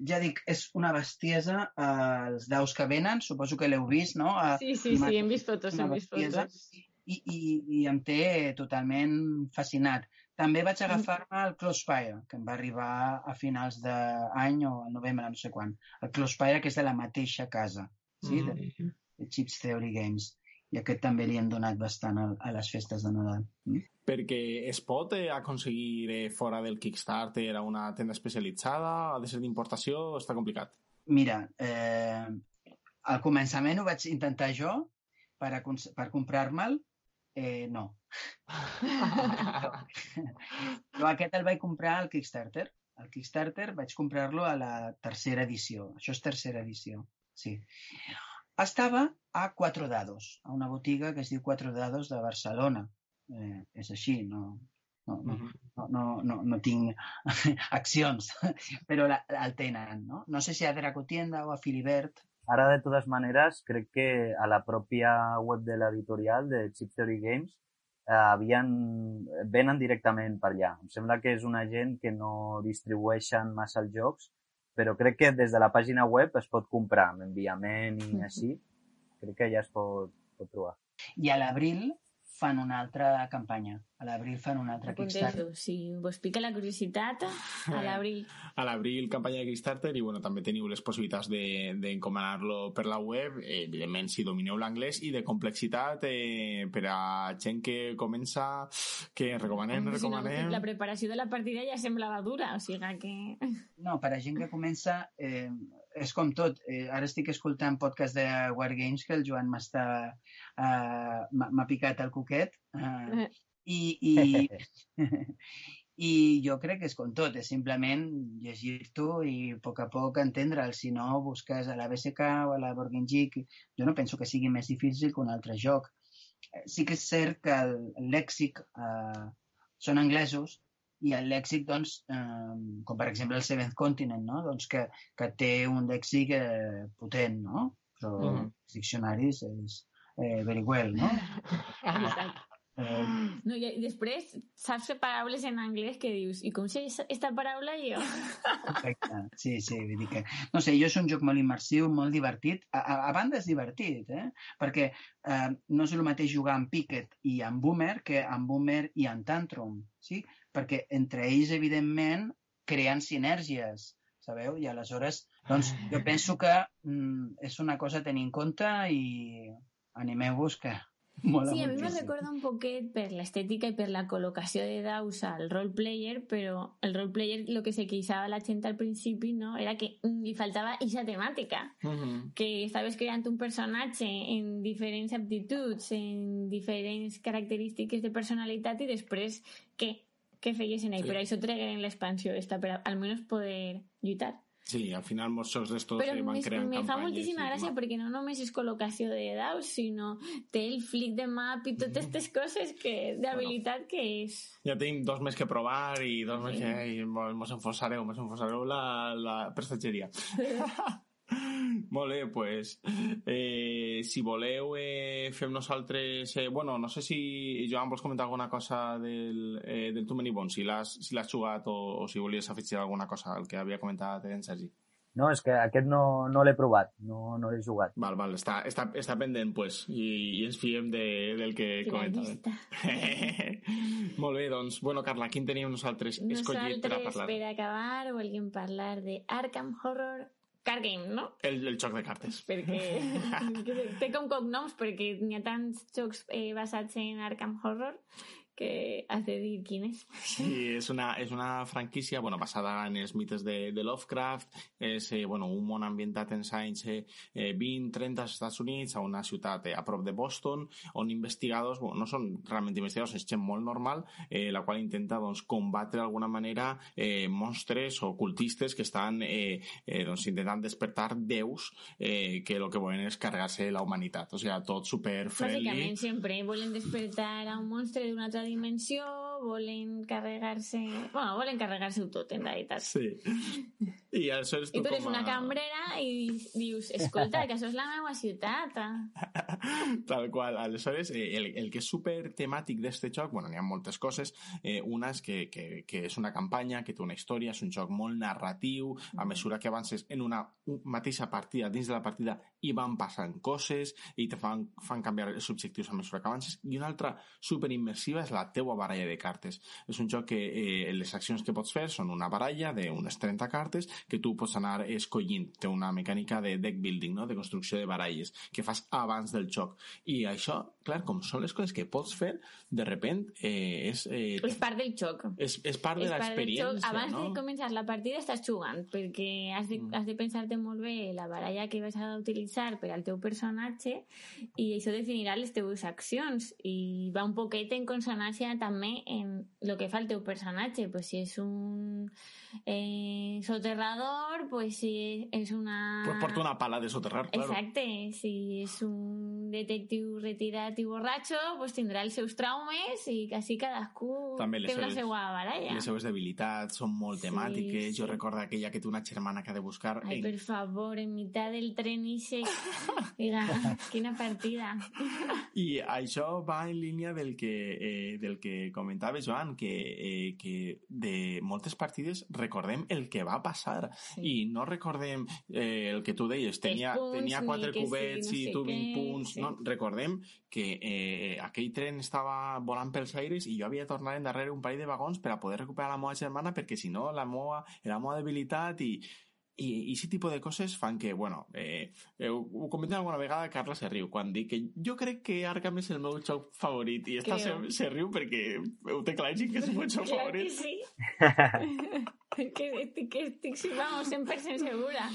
Ja dic, és una bestiesa eh, els daus que venen, suposo que l'heu vist, no? Eh, sí, sí, sí, hem vist fotos, hem vist fotos. i, i, i em té totalment fascinat. També vaig agafar-me el Crossfire, que em va arribar a finals d'any o al novembre, no sé quan. El Crossfire, que és de la mateixa casa, sí? de, de Chips Theory Games. I aquest també li hem donat bastant a, a les festes de Nadal. Mm? perquè es pot eh, aconseguir eh, fora del Kickstarter a una tenda especialitzada ha de ser d'importació està complicat Mira, eh, al començament ho vaig intentar jo per, per comprar-me'l. Eh, no. Però aquest el vaig comprar al Kickstarter. Al Kickstarter vaig comprar-lo a la tercera edició. Això és tercera edició, sí. Estava a Cuatro Dados, a una botiga que es diu Cuatro Dados de Barcelona. Eh, és així, no, no, no, no, no, no, no tinc accions, però la, el tenen, no? No sé si a Dracotienda o a Filibert. Ara, de totes maneres, crec que a la pròpia web de l'editorial de Chip Theory Games eh, havien, venen directament per allà. Em sembla que és una gent que no distribueixen massa els jocs, però crec que des de la pàgina web es pot comprar amb enviament i així. Crec que ja es pot, pot trobar. I a l'abril fan una altra campanya. A l'abril fan una altra Kickstarter. Si vos pica la curiositat, a l'abril. A l'abril, campanya de Kickstarter, i bueno, també teniu les possibilitats de- d'encomanar-lo per la web, eh, evidentment, si domineu l'anglès, i de complexitat eh, per a gent que comença, que recomanem, Home, si no, recomanem... la preparació de la partida ja semblava dura, o sigui que... No, per a gent que comença, eh, és com tot. Eh, ara estic escoltant podcast de Wargames que el Joan m'està... Eh, m'ha picat el coquet. Eh, i, i, I jo crec que és com tot, és simplement llegir-t'ho i a poc a poc entendre'l. Si no, busques a la BSK o a la Game Geek. Jo no penso que sigui més difícil que un altre joc. Eh, Sí que és cert que el lèxic eh, són anglesos i el lèxic, doncs, eh, com per exemple el Seventh Continent, no? doncs que, que té un lèxic eh, potent, no? Però Mhm. els diccionaris és eh, very well, no? Eh, No, i, després saps fer paraules en anglès que dius, i com sé esta paraula jo? Perfecte, sí, sí, vull dir que... No sé, jo és un joc molt immersiu, molt divertit. A, a, a banda és divertit, eh? Perquè eh, no és el mateix jugar amb Picket i amb Boomer que amb Boomer i amb Tantrum, sí? Perquè entre ells, evidentment, creen sinergies, sabeu? I aleshores, doncs, jo penso que mm, és una cosa a tenir en compte i animeu-vos que mola Sí, a mi me recorda un poquet per l'estètica i per la col·locació de daus al roleplayer, però el roleplayer el que se queixava la gent al principi no, era que mm, li faltava aquesta temàtica, Mhm. que estaves creant un personatge en diferents aptituds, en diferents característiques de personalitat i després què? Feies en ell? Sí. Per això tregueren l'expansió esta, per almenys poder lluitar. Sí, al final molts d'estos Però se van me, creant me fa moltíssima gràcia perquè no només és col·locació de daus, sinó té el flick de map i totes aquestes coses que d'habilitat que és. Ja tenim dos més que provar i dos més Sí. que i mos mos enfosareu, mos enfosareu la, la prestatgeria. Molt bé, pues, eh, si voleu eh, fem nosaltres... Eh, bueno, no sé si, Joan, vols comentar alguna cosa del, eh, del Too Many Bones, si l'has si jugat o, o si volies afegir alguna cosa al que havia comentat en Sergi. No, és que aquest no, no l'he provat, no, no l'he jugat. Val, val, està, està, està pendent, pues, i, i ens fiem de, del que comentava. llista. Molt bé, doncs, bueno, Carla, quin teníem nosaltres escollit per a Nosaltres, parlar? per acabar, volguem parlar de Arkham Horror Card Game, no? El, el joc de cartes. Perquè té com cognoms, perquè n'hi ha tants jocs eh, basats en Arkham Horror que has de dir quin és. Sí, és una, és una franquícia bueno, basada en els mites de, de Lovecraft. És eh, bueno, un món ambientat en anys eh, 20-30 als Estats Units, a una ciutat eh, a prop de Boston, on investigadors, bueno, no són realment investigadors, és gent molt normal, eh, la qual intenta doncs, combatre d'alguna manera eh, monstres o cultistes que estan eh, eh, doncs, intentant despertar déus eh, que el que volen és carregar-se la humanitat. O sigui, tot super friendly. Bàsicament sempre volen despertar a un monstre d'una altra dimensión volen carregar-se... Bueno, volen carregar-se-ho tot, en realitat. Sí. I aleshores I tu eres com una a- cambrera i dius, escolta, que això és la meva ciutat. ah." Tal qual. Aleshores, eh, el, el que és super temàtic d'este joc, bueno, n'hi ha moltes coses. Eh, una és que, que, que és una campanya, que té una història, és un joc molt narratiu, a mesura que avances en una mateixa partida, dins de la partida, hi van passant coses i te fan, fan canviar els objectius a mesura que avances. I una altra super immersiva és la teua baralla de cartes. És un joc que eh, les accions que pots fer són una baralla d'unes 30 cartes que tu pots anar escollint. Té una mecànica de deck building, no? de construcció de baralles, que fas abans del joc. I això, clar, com són les coses que pots fer, de repent eh, és, eh, És part del joc. és, és part de És joc. l'experiència, Abans no? de començar la partida estàs jugant, perquè has de, Mm. has de pensar-te molt bé la baralla que vas a utilitzar per al teu personatge i això definirà les teves accions i va un poquet en consonància també el que fa el teu personatge. Pues si és un eh, soterrador, pues si és una... Pues porta una pala de soterrar, claro. Exacte, si és un detectiu retirat i borratxo, pues tindrà els seus traumes i quasi cadascú També té la seva baralla. Les seves debilitats són molt Sí, temàtiques. Jo sí. recordo aquella que té una germana que ha de buscar... Ay, en- por favor, en mitad del tren y se... Diga, quina partida. I això va en línia del que, eh, del que comentava Joan, que, eh, que de moltes partides recordem el que va passar Sí. i no recordem eh, el que tu deies, tenia, punts, tenia ni quatre que sí, cubets no i tu 20 què, punts. sí. No, recordem que eh, aquell tren estava volant pels aires i jo havia de tornar endarrere un parell de vagons per a poder recuperar la meva germana perquè si no la meva, la meva debilitat i, i, i aquest tipus de coses fan que, bueno, eh, eh, ho, comentem alguna vegada, Carla se riu, quan dic que jo crec que Arkham és el meu joc favorit i esta se, se riu perquè ho té claríssim que és el meu joc Clar que favorit. sí. que estic, que estic, vamos, 100% segura.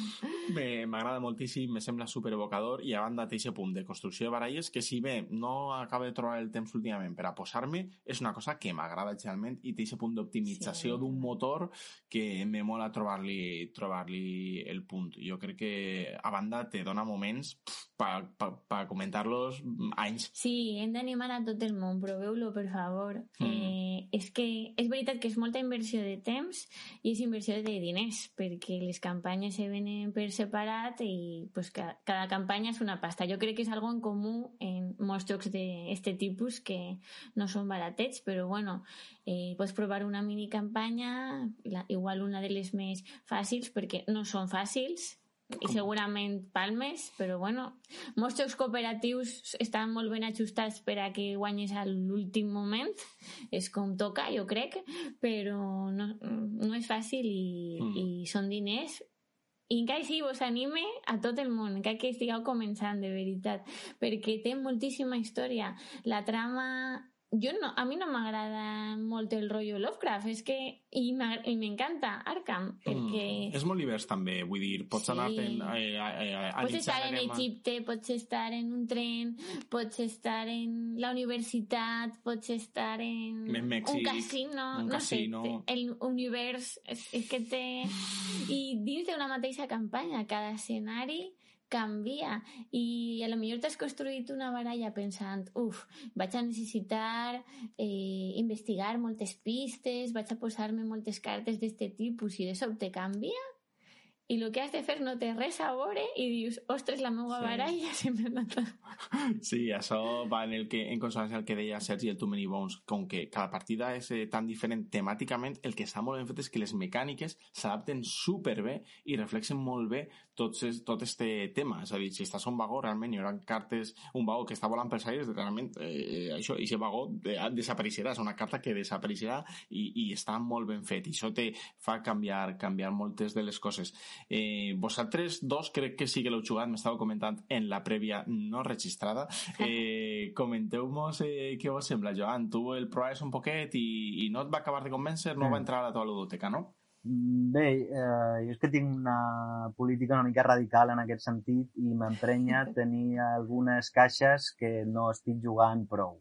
Me- M'agrada moltíssim, me sembla super evocador i a banda té aquest punt de construcció de baralles que si bé no acabo de trobar el temps últimament per a posar-me, és una cosa que m'agrada generalment i té aquest punt d'optimització Sí. d'un motor que me mola trobar-li trobar el punt. Jo crec que a banda te dona moments per pa, pa comentar-los anys. Sí, hem d'animar a tot el món, proveu-lo, per favor. Mm. Eh, és que és veritat que és molta inversió de temps i és inversió de diners, perquè les campanyes se venen per separat i pues, ca cada campanya és una pasta. Jo crec que és algo en comú en molts jocs d'aquest tipus que no són baratets, però bueno, eh, pots provar una mini campanya, la, igual una de les més fàcils, perquè no són fàcils, i segurament palmes, però bueno, molts jocs cooperatius estan molt ben ajustats per a que guanyes a l'últim moment, és com toca, jo crec, però no, no és fàcil i, Mm. i són diners i encara si vos anime a tot el món, encara que estigueu començant, de veritat, perquè té moltíssima història. La trama... Jo no, a mi no m'agrada molt el rotllo Lovecraft, és que... I m'ag- i m'encanta Arkham, perquè... Mm. És molt divers també, vull dir, pots Sí. anar-te'n Pots estar en Egipte, pots estar en un tren, pots estar en la universitat, pots estar en En Mèxic, un casino, un no casino. sé, el univers és, és que té... I dins d'una mateixa campanya, cada escenari canvia i a lo millor t'has construït una baralla pensant uf, vaig a necessitar eh, investigar moltes pistes, vaig a posar-me moltes cartes d'este tipus i de sobte canvia i el que has de fer no té res a veure i dius, ostres, la meva Sí. baralla sempre m'ha anat... Sí, això va en, el que, en consonància al que deia Sergi el Too Many Bones, com que cada partida és eh, tan diferent temàticament, el que està molt ben fet és que les mecàniques s'adapten superbé i reflexen molt bé tot, tot este tema. És a dir, si estàs a un vagó, realment hi haurà cartes, un vagó que està volant pels aires, realment eh, això, i aquest vagó de, desapareixerà, és una carta que desapareixerà i, i està molt ben fet. I això te fa canviar, canviar moltes de les coses. Eh, vosaltres dos crec que sí que l'heu jugat, m'estàveu comentant en la prèvia no registrada. Eh, Comenteu-nos eh, què us sembla, Joan. Tu el provaves un poquet i, i no et va acabar de convèncer, no Mm. va entrar a la teva ludoteca, no? Bé, eh, jo és que tinc una política una mica radical en aquest sentit i m'emprenya tenir algunes caixes que no estic jugant prou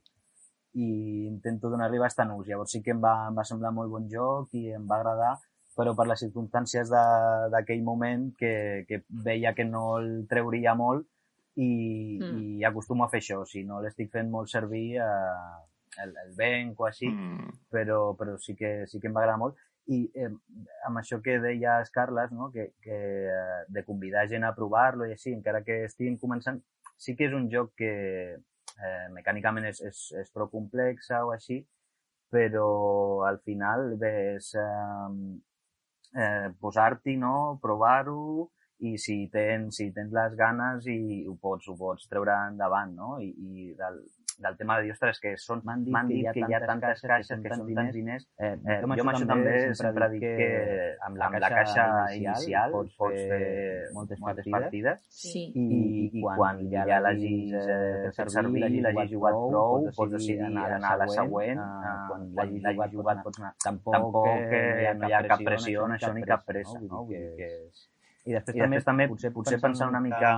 i intento donar-li bastant ús. Llavors sí que em va, em va semblar molt bon joc i em va agradar, però per les circumstàncies de- d'aquell moment que, que veia que no el treuria molt i, Mm. i acostumo a fer això. Si no l'estic fent molt servir, eh, el, el venc o així, Mm. però, però sí, que, sí que em va agradar molt. I eh, amb això que deies, Carles, no? que, que eh, de convidar gent a provar-lo i així, encara que estiguin començant, sí que és un joc que eh, mecànicament és, és, és prou complexa o així, però al final ves eh, eh, posar-t'hi, no? provar-ho i si tens, si tens les ganes i ho pots, ho pots treure endavant, no? I, i del, del tema de dir, ostres, que són, m'han dit, dit que, hi ha tantes caixes, que són tants diners. Eh, eh, jo amb això també sempre dic que amb la, amb la caixa inicial pots, pots fer moltes, moltes partides Sí. i, i quan ja l'hagis eh, fet servir, l'hagis jugat prou, pots decidir anar, a la següent, eh, quan l'hagis jugat, jugat pots anar. Tampoc, tampoc que no hi ha cap pressió en això ni cap pressa, no? Vull dir que és... I després, I després també, potser, potser pensar una mica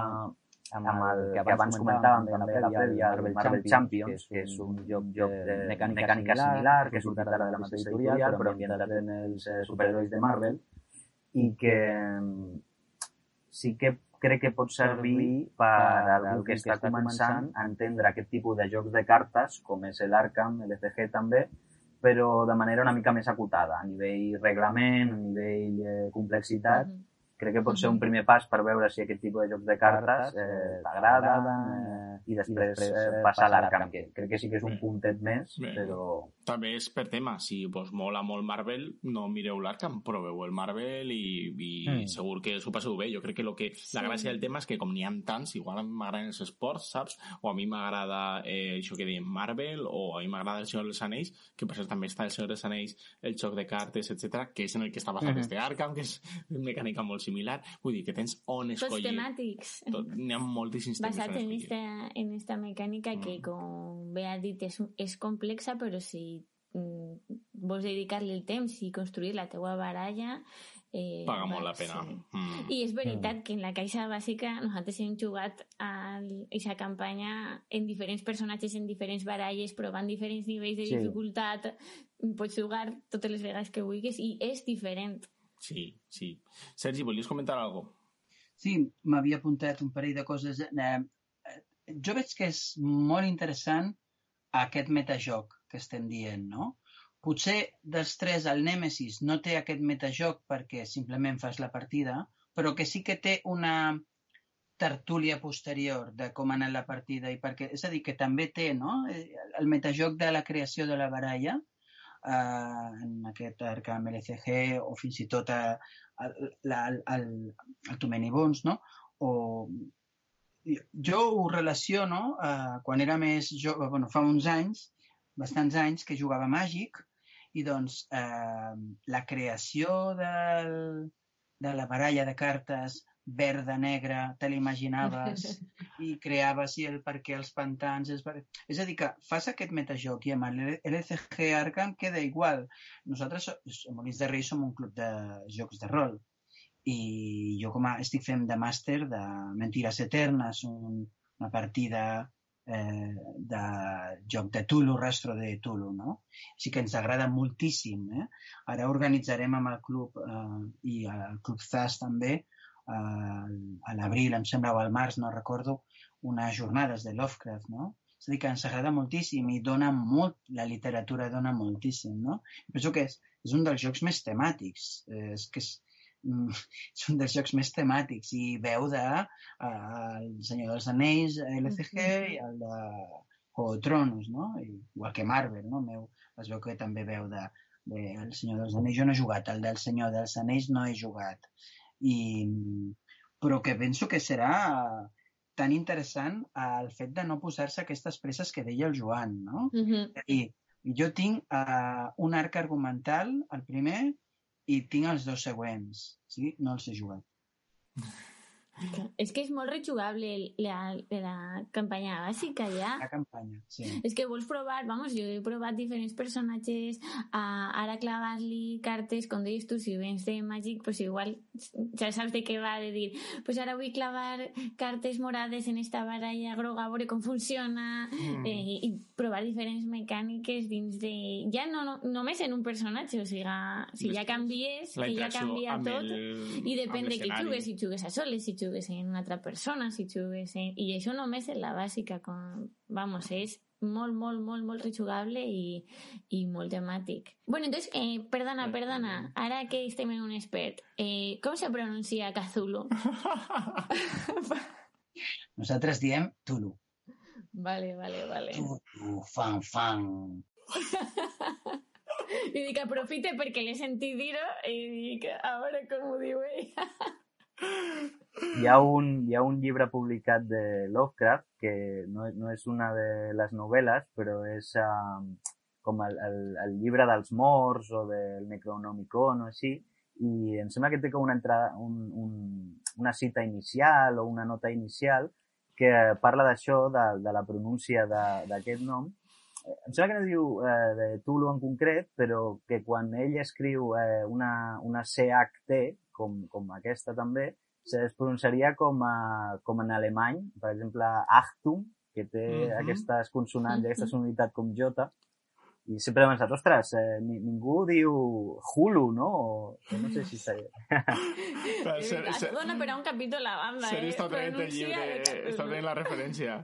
amb el que abans comentàvem també a la prèvia, el Marvel Champions, que és un joc, joc de mecànica similar, que surt ara de la mateixa editorial, però ambientat en els eh, superherois de Marvel, i que mm, sí que crec que pot servir per a algú que està començant a entendre aquest tipus de jocs de cartes, com és l'Arkham, l'FG també, però de manera una mica més acotada, a nivell reglament, a nivell eh, complexitat, Mhm. Crec que pot ser un primer pas per veure si aquest tipus de jocs de cartes eh, t'agraden eh, i després eh, passar a l'Arkham, que crec que sí que és un puntet més, però, També és per tema. Si vos mola molt Marvel, no mireu l'Arkham, proveu el Marvel i, i mm. segur que s'ho passeu bé. Jo crec que, lo que sí. la gràcia del tema és que com n'hi ha tants, igual m'agraden els esports, saps? O a mi m'agrada eh, això que diem Marvel, o a mi m'agrada el Senyor dels Anells, que per cert també està el Senyor dels Anells, el xoc de cartes, etc que és en el que està basat mm -hmm. este Arkham, que és una mecànica molt similar. Vull dir que tens on escollir. Tots temàtics. N'hi ha moltíssims temes Basat en esta, en esta mecànica mm. que, com bé ha dit, és, és complexa, però si mm, vols dedicar-li el temps i construir la teua baralla eh, paga molt la pena sí. mm. i és veritat mm. que en la caixa bàsica nosaltres hem jugat a aquesta campanya en diferents personatges en diferents baralles provant diferents nivells de sí. dificultat pots jugar totes les vegades que vulguis i és diferent. Sí, sí. Sergi, volies comentar alguna cosa? Sí, m'havia apuntat un parell de coses. Eh, jo veig que és molt interessant aquest metajoc que estem dient, no? Potser dels tres el Nemesis no té aquest metajoc perquè simplement fas la partida, però que sí que té una tertúlia posterior de com ha anat la partida i perquè, és a dir, que també té no? Eh, el metajoc de la creació de la baralla, eh, en aquest Arkham LCG o fins i tot a, a, a, al, al Too Many Bones, no? O, jo ho relaciono eh, quan era més jove, bueno, fa uns anys, bastants anys, que jugava Màgic i doncs eh, la creació del, de la baralla de cartes verda, negra, te l'imaginaves i creaves i el perquè els pantans... És, és a dir, que fas aquest metajoc i amb l'LCG Arkham queda igual. Nosaltres, a Molins de Rei, som un club de jocs de rol i jo com a, estic fent de màster de Mentires Eternes, un, una partida eh, de joc de Tulu, Rastro de Tulu, no? Així que ens agrada moltíssim. Eh? Ara organitzarem amb el club eh, i el Club ZAS també a l'abril, em sembla, o al març, no recordo, unes jornades de Lovecraft, no? És a dir, que ens agrada moltíssim i dona molt, la literatura dona moltíssim, no? penso que és, és un dels jocs més temàtics, és que és, és un dels jocs més temàtics i veu de uh, El Senyor dels Anells, LCG, i el de Juego de Tronos, no? Igual que Marvel, no? Meu, es veu que també veu de, de El Senyor dels Anells. Jo no he jugat, el del Senyor dels Anells no he jugat i, però que penso que serà tan interessant el fet de no posar-se aquestes presses que deia el Joan, no? Uh -huh. I jo tinc uh, un arc argumental, el primer, i tinc els dos següents, sí? No els he jugat. És que és molt rejugable la, la campanya bàsica ja. La campanya, sí. És que vols provar, vamos, jo he provat diferents personatges, a, ara clavar-li cartes, com deies tu, si vens de Magic, pues igual ja saps de què va, de dir, pues ara vull clavar cartes morades en esta baralla groga, a veure com funciona, mm. eh, i provar diferents mecàniques dins de... Ja no, no només en un personatge, o sigui, si ja canvies, que ja canvia tot, el, i depèn de qui jugues, si jugues a soles, si jugues jugues en una altra persona, si jugues en... I això només és la bàsica, com... vamos, és molt, molt, molt, molt rejugable i, i molt temàtic. Bueno, entonces, eh, perdona, perdona, ara que estem en un expert, eh, com se pronuncia Cthulhu? Nosaltres diem Tulu. Vale, vale, vale. Tulu, fan, fan. I dic, aprofite perquè l'he sentit dir-ho i dic, a veure com ho diu ell. Hi ha, un, hi ha un llibre publicat de Lovecraft que no, no és una de les novel·les, però és uh, com el, el, el llibre dels morts o del Necronomicon o així, i em sembla que té com una, entrada, un, un, una cita inicial o una nota inicial que parla d'això, de, de la pronúncia d'aquest nom. Em sembla que no diu eh, de Tulu en concret, però que quan ell escriu eh, una, una CHT, com, com aquesta també, es pronunciaria com, a, com en alemany, per exemple, Achtung, que té uh -huh. aquestes consonants, uh -huh. aquesta sonoritat com J, i sempre he pensat, ostres, eh, ningú diu Hulu, no? O, no sé si seria... Et dona per a un capítol a banda, eh? està traient el llibre, està traient la referència.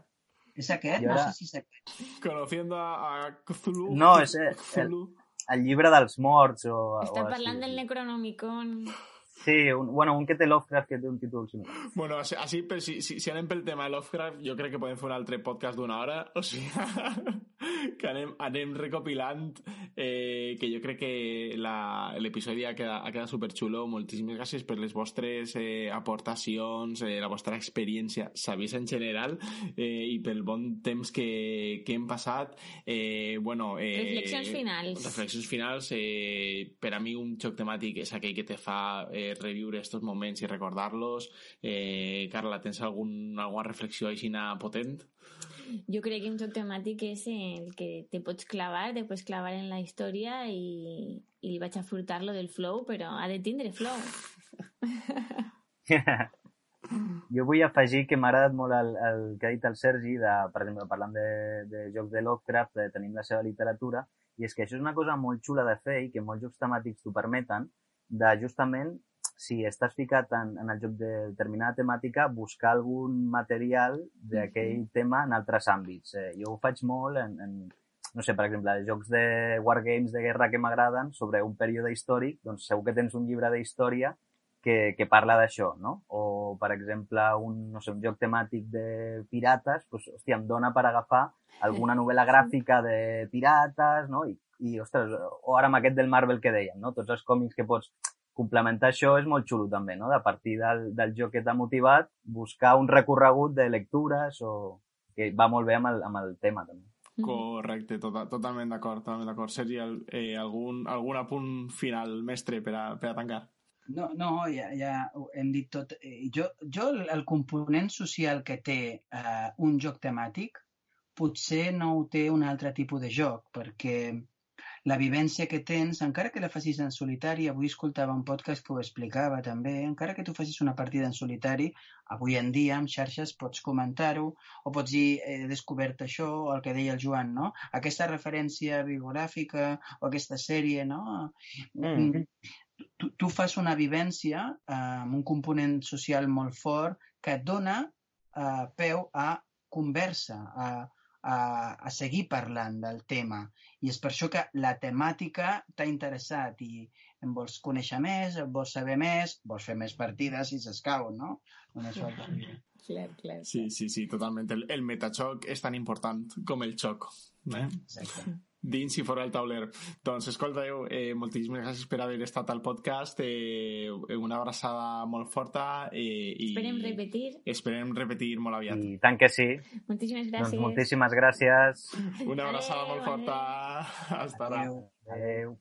És aquest? No sé si és aquest. Conociendo a, a Cthulhu. No, és el, el, el llibre dels morts o... Està o parlant del Necronomicon. Sí, un, bueno, un que té Lovecraft que té un títol similar. Bueno, així, així si, si, si anem pel tema de Lovecraft, jo crec que podem fer un altre podcast d'una hora, o sigui... que anem, anem recopilant eh, que jo crec que l'episodi ha, quedat, ha quedat superxulo. Moltíssimes gràcies per les vostres eh, aportacions eh, la vostra experiència sabís en general eh, i pel bon temps que, que hem passat. Eh, bueno, eh, reflexions finals. reflexions finals eh, per a mi un xoc temàtic és aquell que te fa eh, reviure estos moments i recordar-los. Eh, Carla, tens algun, alguna reflexió així potent? Jo crec que un joc temàtic és el que te pots clavar, te pots clavar en la història i, i vaig a furtar-lo del flow, però ha de tindre flow. jo vull afegir que m'ha agradat molt el, el que ha dit el Sergi, de, per exemple, parlant de, de jocs de Lovecraft, de tenir la seva literatura, i és que això és una cosa molt xula de fer i que molts jocs temàtics t'ho permeten, de justament si estàs ficat en, en el joc de determinada temàtica, buscar algun material d'aquell mm -hmm. tema en altres àmbits. Eh, jo ho faig molt en, en, no sé, per exemple, els jocs de wargames de guerra que m'agraden sobre un període històric, doncs segur que tens un llibre d'història que, que parla d'això, no? O, per exemple, un, no sé, un joc temàtic de pirates, doncs, hòstia, em dona per agafar alguna novel·la gràfica de pirates, no? I, i ostres, o ara amb aquest del Marvel que dèiem, no? Tots els còmics que pots complementar això és molt xulo també, no? De partir del, del joc que t'ha motivat, buscar un recorregut de lectures o que va molt bé amb el, amb el tema també. Correcte, tota, totalment d'acord, totalment d'acord. Sergi, el, eh, algun, algun apunt final, mestre, per a, per a tancar? No, no, ja, ja hem dit tot. Eh, jo, jo el component social que té eh, un joc temàtic potser no ho té un altre tipus de joc, perquè la vivència que tens, encara que la facis en solitari, avui escoltava un podcast que ho explicava també, encara que tu facis una partida en solitari, avui en dia amb xarxes pots comentar-ho o pots dir he descobert això o el que deia el Joan, no? Aquesta referència biogràfica o aquesta sèrie, no? Mm. Tu, tu fas una vivència eh, amb un component social molt fort que et dona eh, peu a conversa, a, a, a seguir parlant del tema. I és per això que la temàtica t'ha interessat i em vols conèixer més, em vols saber més, vols fer més partides si s'escau, no? Només falta. Clar, clar. Sí, sí, sí, totalment. El, el metachoc és tan important com el xoc. Eh? Exacte dins i fora del tauler. Doncs, escolteu, eh, moltíssimes gràcies per haver estat al podcast. Eh, una abraçada molt forta. Eh, i esperem repetir. Esperem repetir molt aviat. I tant que sí. Moltíssimes gràcies. Doncs moltíssimes gràcies. Una abraçada adeu, molt forta. Hasta ara. Adéu. adéu.